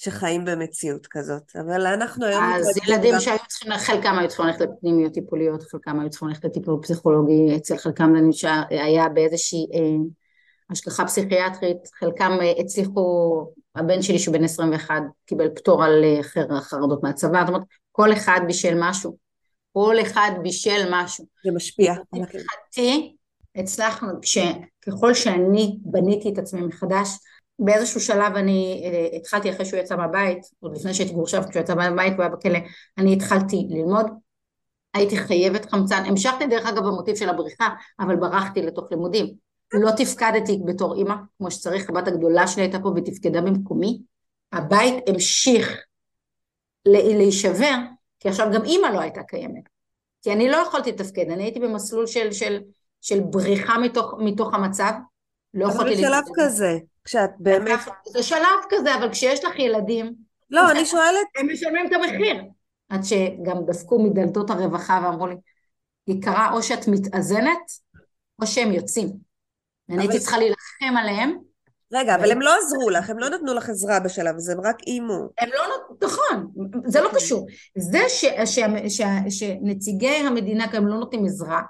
שחיים במציאות כזאת. אבל אנחנו היום אז ילדים גם- שהיו צריכים, חלקם היו צריכים ללכת לפנימיות טיפוליות, חלקם היו צריכים ללכת לטיפול פסיכולוגי, אצל חלקם היה באיזושהי אה, השגחה פסיכיאטרית, חלקם אה, הצליחו, הבן שלי שהוא בן 21 קיבל פטור על אה, חר- חרדות מהצבא, זאת אומרת, כל אחד בישל משהו, כל אחד בישל משהו. זה משפיע. על הכ- לשמחתי, הצלחנו, כש, ככל שאני בניתי את עצמי מחדש, באיזשהו שלב אני אה, התחלתי אחרי שהוא יצא מהבית, עוד לפני שהייתי גרושה, כשהוא יצא מהבית והוא היה בכלא, אני התחלתי ללמוד, הייתי חייבת חמצן, המשכתי דרך אגב במוטיב של הבריחה, אבל ברחתי לתוך לימודים. לא תפקדתי בתור אימא, כמו שצריך, הבת הגדולה שלי הייתה פה ותפקדה במקומי, הבית המשיך ל- להישבר, כי עכשיו גם אימא לא הייתה קיימת. כי אני לא יכולתי לתפקד, אני הייתי במסלול של, של, של בריחה מתוך, מתוך המצב, לא אבל יכולתי בשלב להתמודד. כזה, כשאת באמת... זה שלב כזה, אבל כשיש לך ילדים, לא, אני שואלת, הם משלמים את המחיר. עד שגם דפקו מדלתות הרווחה ואמרו לי, יקרה, או שאת מתאזנת, או שהם יוצאים. אני הייתי צריכה להילחם עליהם, רגע, אבל הם לא עזרו לך, הם לא נתנו לך עזרה בשלב הזה, הם רק איימו. הם לא, נות- נכון, זה לא קשור. זה שנציגי המדינה גם לא נותנים עזרה,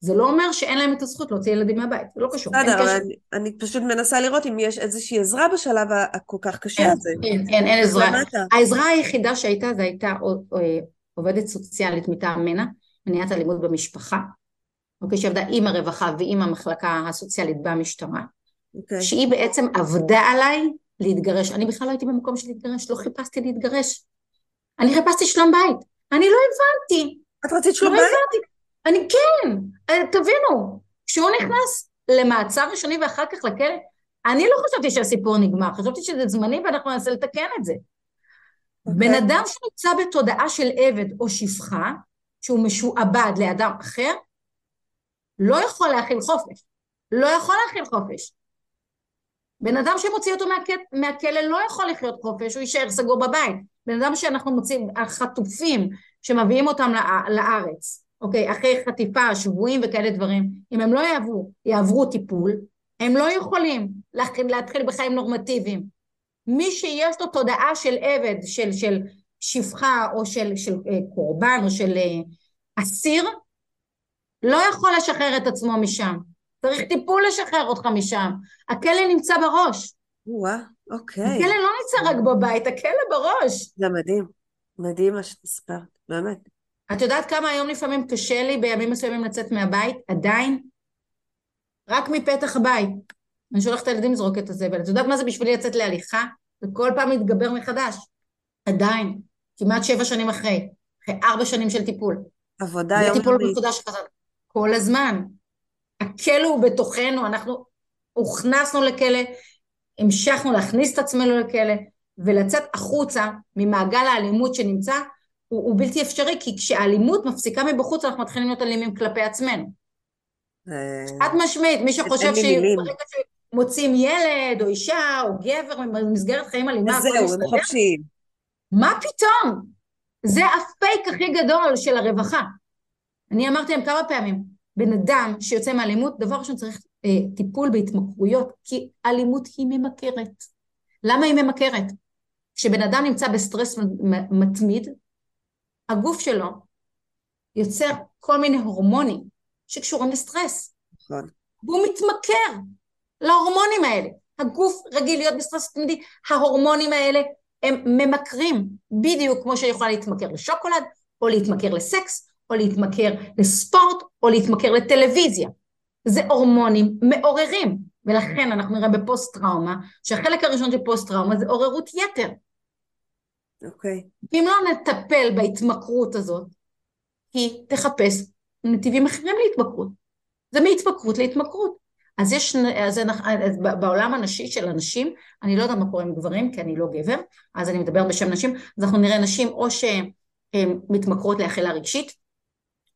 זה לא אומר שאין להם את הזכות להוציא ילדים מהבית, זה לא קשור. בסדר, אבל. אני- אני פשוט מנסה לראות אם יש איזושהי עזרה בשלב הכל כך קשה אין, הזה. אין, אין, אין עזרה. העזרה היחידה שהייתה, זה הייתה עובדת סוציאלית מטעם מנע, מניעת אלימות במשפחה, אוקיי, שעבדה עם הרווחה ועם המחלקה הסוציאלית במשטרה, אוקיי. שהיא בעצם עבדה עליי להתגרש. אני בכלל לא הייתי במקום של להתגרש, לא חיפשתי להתגרש. אני חיפשתי שלום בית. אני לא הבנתי, את רצית שלום לא בית? הבנתי. אני כן, אה, תבינו, כשהוא נכנס למעצר ראשוני ואחר כך לכלא, אני לא חשבתי שהסיפור נגמר, חשבתי שזה זמני ואנחנו ננסה לתקן את זה. בן אוקיי. אדם שנמצא בתודעה של עבד או שפחה, שהוא משועבד לאדם אחר, לא יכול להכיל חופש. לא יכול להכיל חופש. בן אדם שמוציא אותו מהכ... מהכלא לא יכול לחיות חופש, הוא יישאר סגור בבית. בן אדם שאנחנו מוצאים, החטופים שמביאים אותם לארץ, אוקיי, אחרי חטיפה, שבויים וכאלה דברים, אם הם לא יעברו, יעברו טיפול, הם לא יכולים להתחיל בחיים נורמטיביים. מי שיש לו תודעה של עבד, של, של שפחה או של, של אה, קורבן או של אה, אסיר, לא יכול לשחרר את עצמו משם. צריך טיפול לשחרר אותך משם. הכלא נמצא בראש. וואה, אוקיי. הכלא לא נמצא רק בבית, הכלא בראש. זה מדהים. מדהים מה שאת סיפרת, באמת. את יודעת כמה היום לפעמים קשה לי בימים מסוימים לצאת מהבית? עדיין? רק מפתח הבית. אני שולחת את הילדים לזרוק את הזבל. את יודעת מה זה בשבילי לצאת להליכה? זה כל פעם מתגבר מחדש. עדיין. כמעט שבע שנים אחרי. אחרי ארבע שנים של טיפול. עבודה יומיומית. טיפול מחודש חזר. כל הזמן. הכלא הוא בתוכנו, אנחנו הוכנסנו לכלא, המשכנו להכניס את עצמנו לכלא, ולצאת החוצה ממעגל האלימות שנמצא, הוא, הוא בלתי אפשרי, כי כשהאלימות מפסיקה מבחוץ, אנחנו מתחילים להיות אלימים כלפי עצמנו. אה, חד משמעית, מי שחושב שברגע שמוצאים ילד או אישה או גבר במסגרת חיים אלימה, אז זהו, הם חופשיים. מה פתאום? זה הפייק הכי גדול של הרווחה. אני אמרתי להם כמה פעמים, בן אדם שיוצא מאלימות, דבר ראשון צריך אה, טיפול בהתמכרויות, כי אלימות היא ממכרת. למה היא ממכרת? כשבן אדם נמצא בסטרס מתמיד, הגוף שלו יוצר כל מיני הורמונים שקשורים לסטרס. נכון. והוא מתמכר להורמונים האלה. הגוף רגיל להיות בסטרס תמידי, ההורמונים האלה הם ממכרים, בדיוק כמו שיכולה להתמכר לשוקולד, או להתמכר לסקס, או להתמכר לספורט, או להתמכר לטלוויזיה. זה הורמונים מעוררים, ולכן אנחנו נראה בפוסט טראומה, שהחלק הראשון של פוסט טראומה זה עוררות יתר. אוקיי. Okay. אם לא נטפל בהתמכרות הזאת, היא תחפש נתיבים אחרים להתמכרות. זה מהתמכרות להתמכרות. אז יש, אז, אז בעולם הנשי של הנשים, אני לא יודעת מה קורה עם גברים, כי אני לא גבר, אז אני מדבר בשם נשים, אז אנחנו נראה נשים או שהן מתמכרות לאכילה רגשית,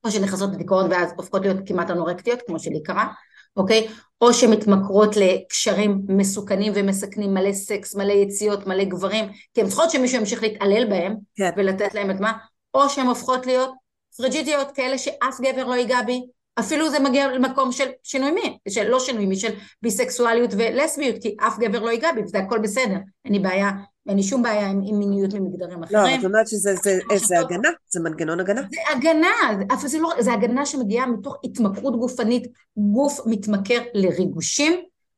או שנכנסות לדיכאון ואז הופכות להיות כמעט אנורקטיות, כמו שלי קרה, אוקיי? או שמתמכרות לקשרים מסוכנים ומסכנים, מלא סקס, מלא יציאות, מלא גברים, כי הן צריכות שמישהו ימשיך להתעלל בהם, כן. ולתת להם את מה, או שהן הופכות להיות פרג'ידיות כאלה שאף גבר לא ייגע בי, אפילו זה מגיע למקום של שינוי מין, של לא שינוי מין, של ביסקסואליות ולסביות, כי אף גבר לא ייגע בי, וזה הכל בסדר, אין לי בעיה, אין לי שום בעיה עם, עם מיניות ממגדרים לא, אחרים. לא, את אומרת שזה זה, זה הגנה, זה מנגנון הגנה. זה הגנה, אבל זה לא, זה הגנה שמגיעה מתוך התמכרות גופנית, גוף מתמכר לריגושים,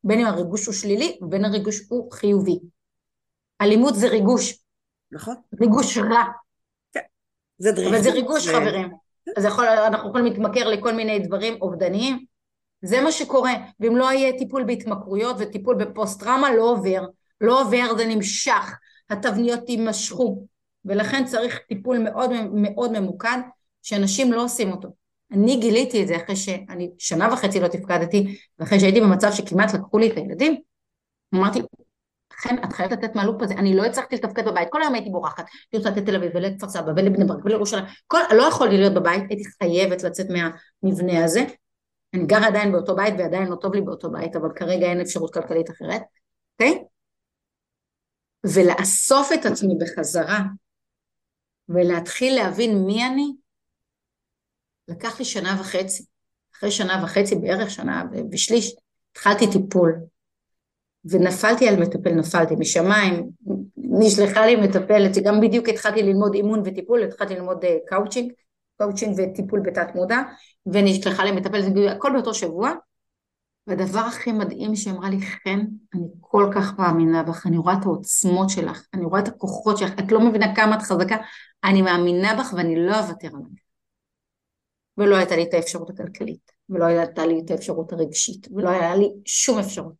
בין אם הריגוש הוא שלילי ובין הריגוש הוא חיובי. אלימות זה ריגוש. נכון. ריגוש רע. כן. זה דריכות. אבל זה ריגוש, זה... חברים. אז יכול, אנחנו יכולים להתמכר לכל מיני דברים אובדניים. זה מה שקורה, ואם לא יהיה טיפול בהתמכרויות וטיפול בפוסט טראומה, לא עובר. לא עובר, זה נמשך, התבניות יימשכו, ולכן צריך טיפול מאוד מאוד ממוקד, שאנשים לא עושים אותו. אני גיליתי את זה אחרי שאני שנה וחצי לא תפקדתי, ואחרי שהייתי במצב שכמעט לקחו לי את הילדים, אמרתי, לכן את חייבת לתת מהלופ הזה, אני לא הצלחתי לתפקד בבית, כל היום הייתי בורחת, הייתי רוצה לתת תל אביב ולכפר סבא ולבני ברק ולירושלים, לא יכולתי להיות בבית, הייתי חייבת לצאת מהמבנה הזה, אני גרה עדיין באותו בית ועדיין לא טוב לי באותו בית, אבל כרגע אין אפשרות כלכלית אחרת, אוקיי? Okay? ולאסוף את עצמי בחזרה ולהתחיל להבין מי אני, לקח לי שנה וחצי. אחרי שנה וחצי, בערך שנה ושליש, התחלתי טיפול. ונפלתי על מטפל, נפלתי משמיים, נשלחה לי מטפלת, שגם בדיוק התחלתי ללמוד אימון וטיפול, התחלתי ללמוד קאוצ'ינג, אה, קאוצ'ינג וטיפול בתת מודע, ונשלחה לי מטפלת, הכל באותו שבוע, והדבר הכי מדהים שהיא אמרה לי, חן, אני כל כך מאמינה בך, אני רואה את העוצמות שלך, אני רואה את הכוחות שלך, את לא מבינה כמה את חזקה, אני מאמינה בך ואני לא אוותר עלייך. ולא הייתה לי את האפשרות הכלכלית, ולא הייתה לי את האפשרות הרגשית, ולא היה לי שום אפשרות.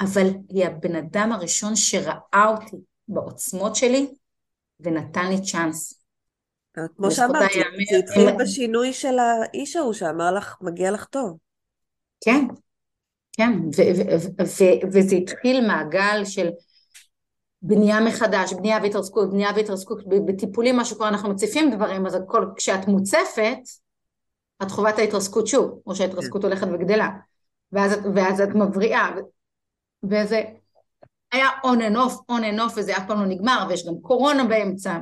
אבל היא הבן אדם הראשון שראה אותי בעוצמות שלי, ונתן לי צ'אנס. כמו שאמרת, זה התחיל בשינוי של האיש ההוא שאמר לך, מגיע לך טוב. כן, כן, וזה התחיל מעגל של בנייה מחדש, בנייה והתרסקות, בנייה והתרסקות, בטיפולים מה שקורה, אנחנו מציפים דברים, אז הכל, כשאת מוצפת, את חווה את ההתרסקות שוב, או שההתרסקות כן. הולכת וגדלה, ואז, ואז את מבריאה, וזה היה on and off, on and off, וזה אף פעם לא נגמר, ויש גם קורונה באמצע,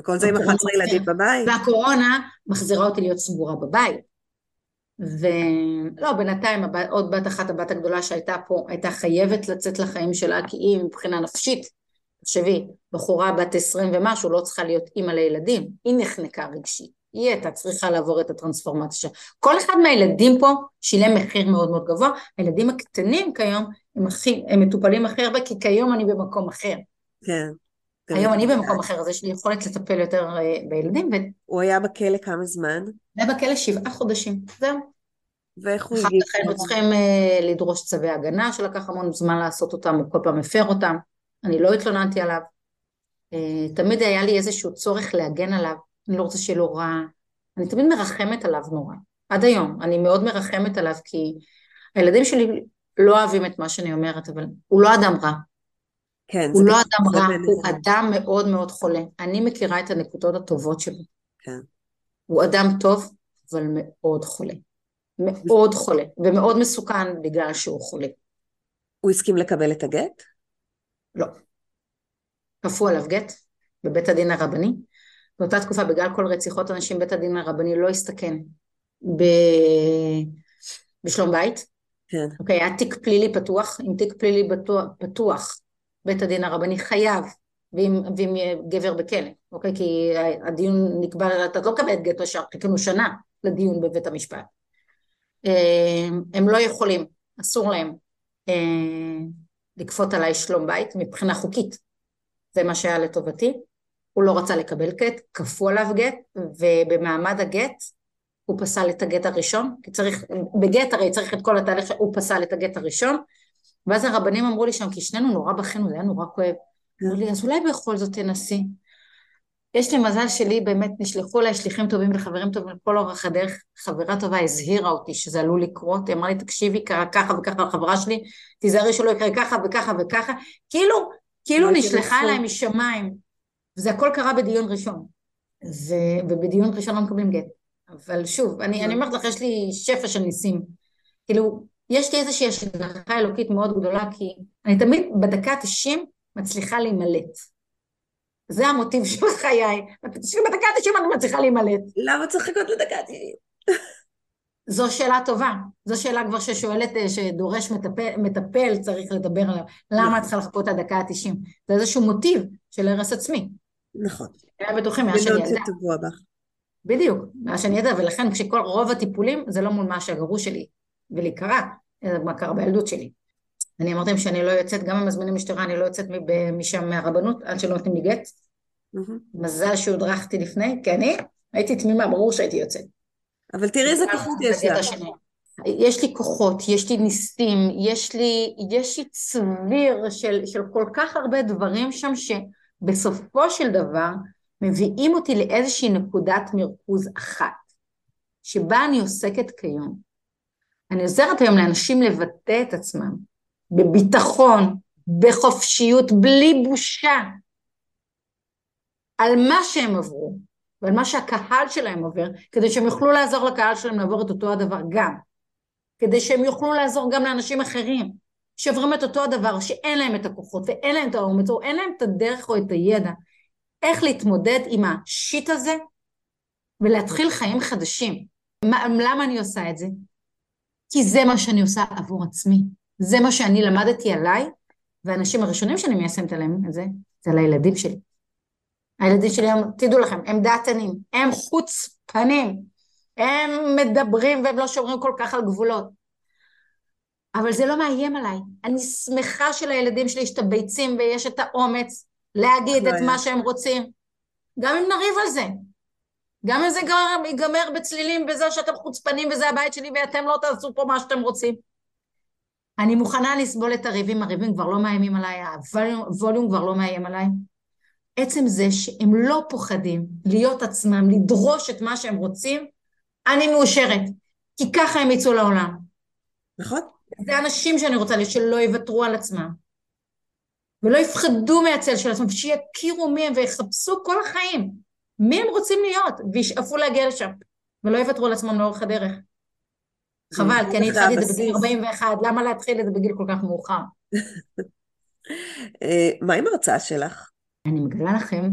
וכל זה עם 11 ילדים בבית. והקורונה מחזירה אותי להיות סגורה בבית. ולא, בינתיים עוד בת אחת, הבת הגדולה שהייתה פה, הייתה חייבת לצאת לחיים שלה, כי היא מבחינה נפשית, תחשבי, בחורה בת עשרים ומשהו לא צריכה להיות אימא לילדים, היא נחנקה רגשית, היא הייתה צריכה לעבור את הטרנספורמציה. כל אחד מהילדים פה שילם מחיר מאוד מאוד גבוה, הילדים הקטנים כיום הם, הכי, הם מטופלים הכי הרבה, כי כיום אני במקום אחר. כן. היום אני במקום אחר, אז יש לי יכולת לטפל יותר אה, בילדים. ו... הוא היה בכלא כמה זמן? היה בכלא שבעה חודשים, זהו. ואיך הוא אחר הגיב? כך היינו צריכים אה, לדרוש צווי הגנה שלקח המון זמן לעשות אותם, הוא כל פעם הפר אותם, אני לא התלוננתי עליו. אה, תמיד היה לי איזשהו צורך להגן עליו, אני לא רוצה שיהיה לו רע, אני תמיד מרחמת עליו נורא, עד היום, אני מאוד מרחמת עליו כי הילדים שלי לא אוהבים את מה שאני אומרת, אבל הוא לא אדם רע, כן, הוא לא אדם רע. הוא אדם מאוד מאוד חולה. אני מכירה את הנקודות הטובות שלו. כן. הוא אדם טוב, אבל מאוד חולה. מאוד חולה, ומאוד מסוכן בגלל שהוא חולה. הוא הסכים לקבל את הגט? לא. כפו עליו גט בבית הדין הרבני. באותה תקופה, בגלל כל רציחות אנשים, בית הדין הרבני לא הסתכן ב... בשלום בית. כן. אוקיי, היה תיק פלילי פתוח, עם תיק פלילי פתוח, פתוח בית הדין הרבני חייב, ואם, ואם גבר בכלא, אוקיי? כי הדיון נקבע, אתה לא מקבל גט ישר, חיכינו שנה לדיון בבית המשפט. אה, הם לא יכולים, אסור להם אה, לכפות עליי שלום בית מבחינה חוקית. זה מה שהיה לטובתי. הוא לא רצה לקבל גט, כפו עליו גט, ובמעמד הגט הוא פסל את הגט הראשון, כי צריך, בגט הרי צריך את כל התהליך, הוא פסל את הגט הראשון, ואז הרבנים אמרו לי שם, כי שנינו נורא בכינו, זה היה נורא כואב. אמרו לי, אז אולי בכל זאת תנסי. יש לי מזל שלי, באמת נשלחו אליי שליחים טובים וחברים טובים לכל אורך הדרך. חברה טובה הזהירה אותי שזה עלול לקרות, היא אמרה לי, תקשיבי, קרה ככה וככה לחברה שלי, תיזהרי שלא יקרה ככה וככה וככה. כאילו, כאילו נשלחה. אליי משמיים. וזה הכל קרה בדיון ראשון. ו... ובדיון ראשון לא מקבלים גט. אבל שוב, אני, אני אומרת לך, יש לי שפע של ניסים. כאילו, יש לי איזושהי השגחה אלוקית מאוד גדולה, כי אני תמיד בדקה ה-90 מצליחה להימלט. זה המוטיב של חיי. בדקה ה-90 אני מצליחה להימלט. למה צריך לחכות לדקה ה-90? זו שאלה טובה. זו שאלה כבר ששואלת, אה, שדורש מטפל, מטפל צריך לדבר עליו. למה את צריכה לחכות עד דקה ה-90? זה איזשהו מוטיב של הרס עצמי. נכון. היה בטוחים מאז שאני ילדה. בדיוק, מאז שאני ילדה, ולכן כשכל רוב הטיפולים זה לא מול מה שהגרוש שלי, ולי קרה, אלא מה קרה בילדות שלי. אני אמרתי להם שאני לא יוצאת, גם אם מזמינים משטרה, אני לא יוצאת משם מהרבנות עד שלא נותנים לי גט. מזל שהודרכתי לפני, כי אני הייתי תמימה, ברור שהייתי יוצאת. אבל תראי איזה כוחות יש לך. יש לי כוחות, יש לי ניסים, יש לי, יש לי צביר של, של כל כך הרבה דברים שם שבסופו של דבר מביאים אותי לאיזושהי נקודת מרכוז אחת, שבה אני עוסקת כיום. אני עוזרת היום לאנשים לבטא את עצמם בביטחון, בחופשיות, בלי בושה, על מה שהם עברו ועל מה שהקהל שלהם עובר, כדי שהם יוכלו לעזור לקהל שלהם לעבור את אותו הדבר גם. כדי שהם יוכלו לעזור גם לאנשים אחרים שעוברים את אותו הדבר, שאין להם את הכוחות ואין להם את האומץ או אין להם את הדרך או את הידע איך להתמודד עם השיט הזה ולהתחיל חיים חדשים. מה, למה אני עושה את זה? כי זה מה שאני עושה עבור עצמי. זה מה שאני למדתי עליי, והאנשים הראשונים שאני מיישמת עליהם את זה, זה על הילדים שלי. הילדים שלי, הם, תדעו לכם, הם דעתנים, הם חוצפנים, הם מדברים והם לא שומרים כל כך על גבולות. אבל זה לא מאיים עליי. אני שמחה שלילדים שלי יש את הביצים ויש את האומץ להגיד את מה שהם רוצים. גם אם נריב על זה. גם אם זה ייגמר, בצלילים בזה שאתם חוצפנים וזה הבית שלי ואתם לא תעשו פה מה שאתם רוצים. אני מוכנה לסבול את הריבים, הריבים כבר לא מאיימים עליי, הווליום כבר לא מאיים עליי. עצם זה שהם לא פוחדים להיות עצמם, לדרוש את מה שהם רוצים, אני מאושרת. כי ככה הם יצאו לעולם. נכון. זה אנשים שאני רוצה שלא יוותרו על עצמם. ולא יפחדו מהצל של עצמם, שיכירו מי הם ויחפשו כל החיים מי הם רוצים להיות, וישאפו להגיע לשם, ולא יוותרו על עצמם לאורך הדרך. חבל, כי אני התחלתי את זה בגיל 41, למה להתחיל את זה בגיל כל כך מאוחר? אה, מה עם ההרצאה שלך? אני מגלה לכם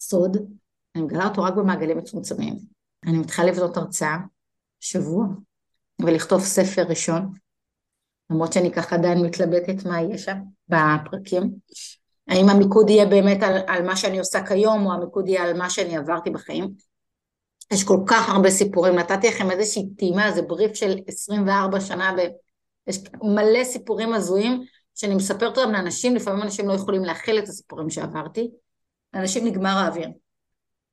סוד, אני מגלה אותו רק במעגלים מצומצמים. אני מתחילה לבנות הרצאה, שבוע, ולכתוב ספר ראשון, למרות שאני ככה עדיין מתלבטת מה יהיה שם בפרקים. האם המיקוד יהיה באמת על, על מה שאני עושה כיום, או המיקוד יהיה על מה שאני עברתי בחיים. יש כל כך הרבה סיפורים, נתתי לכם איזושהי טעימה, איזה בריף של 24 שנה, ב... יש מלא סיפורים הזויים שאני מספרת אותם לאנשים, לפעמים אנשים לא יכולים להכיל את הסיפורים שעברתי, לאנשים נגמר האוויר.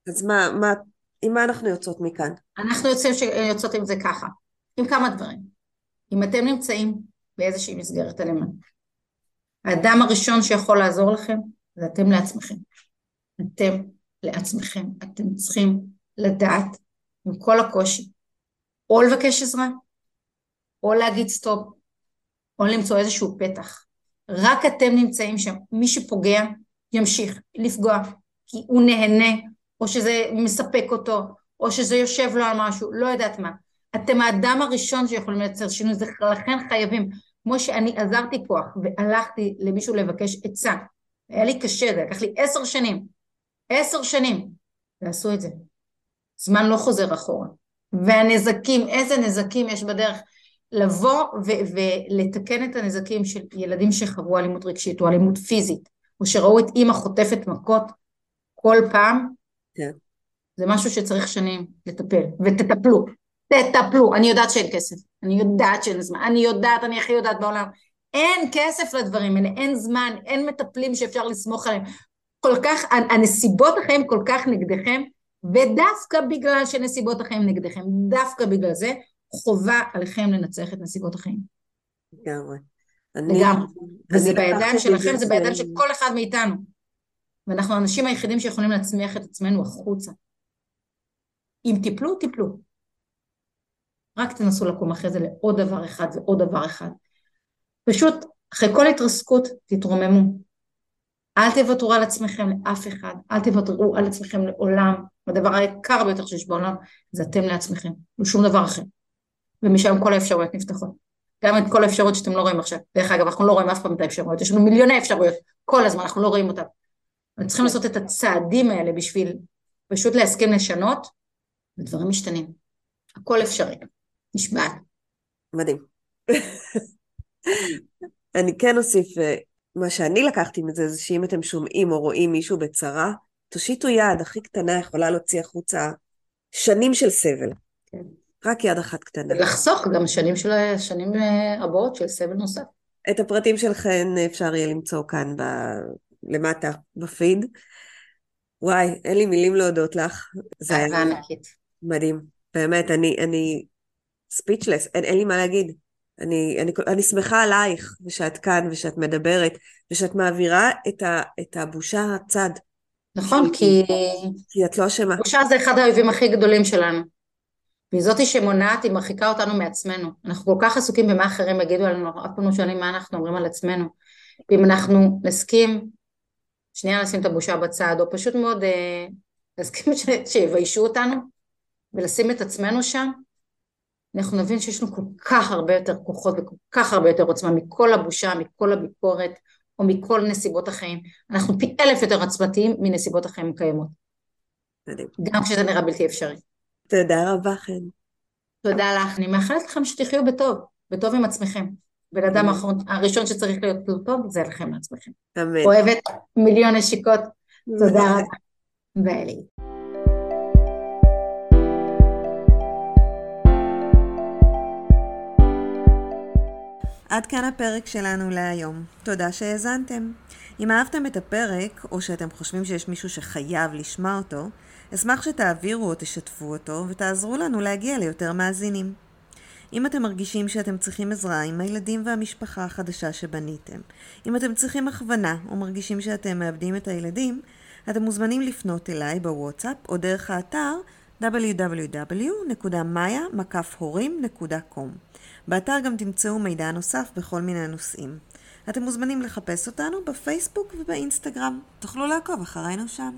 אז מה, מה, עם מה אנחנו יוצאות מכאן? אנחנו יוצאים, יוצאות עם זה ככה, עם כמה דברים. אם אתם נמצאים באיזושהי מסגרת אלימה, האדם הראשון שיכול לעזור לכם זה אתם לעצמכם. אתם לעצמכם. אתם צריכים לדעת, עם כל הקושי, או לבקש עזרה, או להגיד סטופ, או למצוא איזשהו פתח. רק אתם נמצאים שם. מי שפוגע ימשיך לפגוע, כי הוא נהנה, או שזה מספק אותו, או שזה יושב לו על משהו, לא יודעת מה. אתם האדם הראשון שיכולים לייצר שינוי, לכן חייבים. כמו שאני עזרתי כוח והלכתי למישהו לבקש עצה, היה לי קשה, זה לקח לי עשר שנים, עשר שנים, ועשו את זה. זמן לא חוזר אחורה. והנזקים, איזה נזקים יש בדרך. לבוא ו- ולתקן את הנזקים של ילדים שחוו אלימות רגשית או אלימות פיזית, או שראו את אימא חוטפת מכות כל פעם, כן. זה משהו שצריך שנים לטפל, ותטפלו. תטפלו, אני יודעת שאין כסף, אני יודעת שאין זמן, אני יודעת, אני הכי יודעת בעולם, אין כסף לדברים האלה, אין זמן, אין מטפלים שאפשר לסמוך עליהם, כל כך, הנסיבות החיים כל כך נגדכם, ודווקא בגלל שנסיבות החיים נגדכם, דווקא בגלל זה, חובה עליכם לנצח את נסיבות החיים. לגמרי. לגמרי. וזה בידיים שלכם, זה בידיים של כל אחד מאיתנו. ואנחנו האנשים היחידים שיכולים להצמיח את עצמנו החוצה. אם תיפלו, תיפלו. רק תנסו לקום אחרי זה לעוד דבר אחד ועוד דבר אחד. פשוט, אחרי כל התרסקות, תתרוממו. אל תוותרו על עצמכם לאף אחד, אל תוותרו על עצמכם לעולם. הדבר היקר ביותר שיש בעולם זה אתם לעצמכם, לא שום דבר אחר. ומשם כל האפשרויות נפתחות. גם את כל האפשרויות שאתם לא רואים עכשיו. דרך אגב, אנחנו לא רואים אף פעם את האפשרויות, יש לנו מיליוני אפשרויות כל הזמן, אנחנו לא רואים אותן. אנחנו צריכים לעשות את הצעדים האלה בשביל פשוט להסכים לשנות, ודברים משתנים. הכל אפשרי. נשמעת. מדהים. אני כן אוסיף, אה, מה שאני לקחתי מזה, זה שאם אתם שומעים או רואים מישהו בצרה, תושיטו יד הכי קטנה יכולה להוציא החוצה שנים של סבל. כן. רק יד אחת קטנה. לחסוך גם שנים, של, שנים אה, רבות של סבל נוסף. את הפרטים שלכם אפשר יהיה למצוא כאן ב... למטה בפיד. וואי, אין לי מילים להודות לך. זה היה ענקית. מדהים. באמת, אני, אני ספיצ'לס, אין, אין לי מה להגיד. אני, אני, אני שמחה עלייך, ושאת כאן, ושאת מדברת, ושאת מעבירה את, ה, את הבושה הצד. נכון, כי... כי את לא אשמה. בושה זה אחד האויבים הכי גדולים שלנו. והיא זאתי שמונעת, היא מרחיקה אותנו מעצמנו. אנחנו כל כך עסוקים במה אחרים יגידו עלינו, אף פעם לא שואלים מה אנחנו אומרים על עצמנו. ואם אנחנו נסכים, שנייה לשים את הבושה בצד, או פשוט מאוד אה, להסכים שיביישו אותנו, ולשים את עצמנו שם, אנחנו נבין שיש לנו כל כך הרבה יותר כוחות וכל כך הרבה יותר עוצמה מכל הבושה, מכל הביקורת או מכל נסיבות החיים. אנחנו פי אלף יותר עצמתיים מנסיבות החיים הקיימות. גם כשזה נראה בלתי אפשרי. תודה רבה, חן. תודה לך. אני מאחלת לכם שתחיו בטוב, בטוב עם עצמכם. בן אדם הראשון שצריך להיות טוב זה לכם לעצמכם. אמן. אוהבת מיליון נשיקות. תודה רבה. ביי. עד כאן הפרק שלנו להיום. תודה שהאזנתם. אם אהבתם את הפרק, או שאתם חושבים שיש מישהו שחייב לשמוע אותו, אשמח שתעבירו או תשתפו אותו, ותעזרו לנו להגיע ליותר מאזינים. אם אתם מרגישים שאתם צריכים עזרה עם הילדים והמשפחה החדשה שבניתם, אם אתם צריכים הכוונה או מרגישים שאתם מאבדים את הילדים, אתם מוזמנים לפנות אליי בוואטסאפ או דרך האתר www.maya.com. באתר גם תמצאו מידע נוסף בכל מיני נושאים. אתם מוזמנים לחפש אותנו בפייסבוק ובאינסטגרם. תוכלו לעקוב אחרינו שם.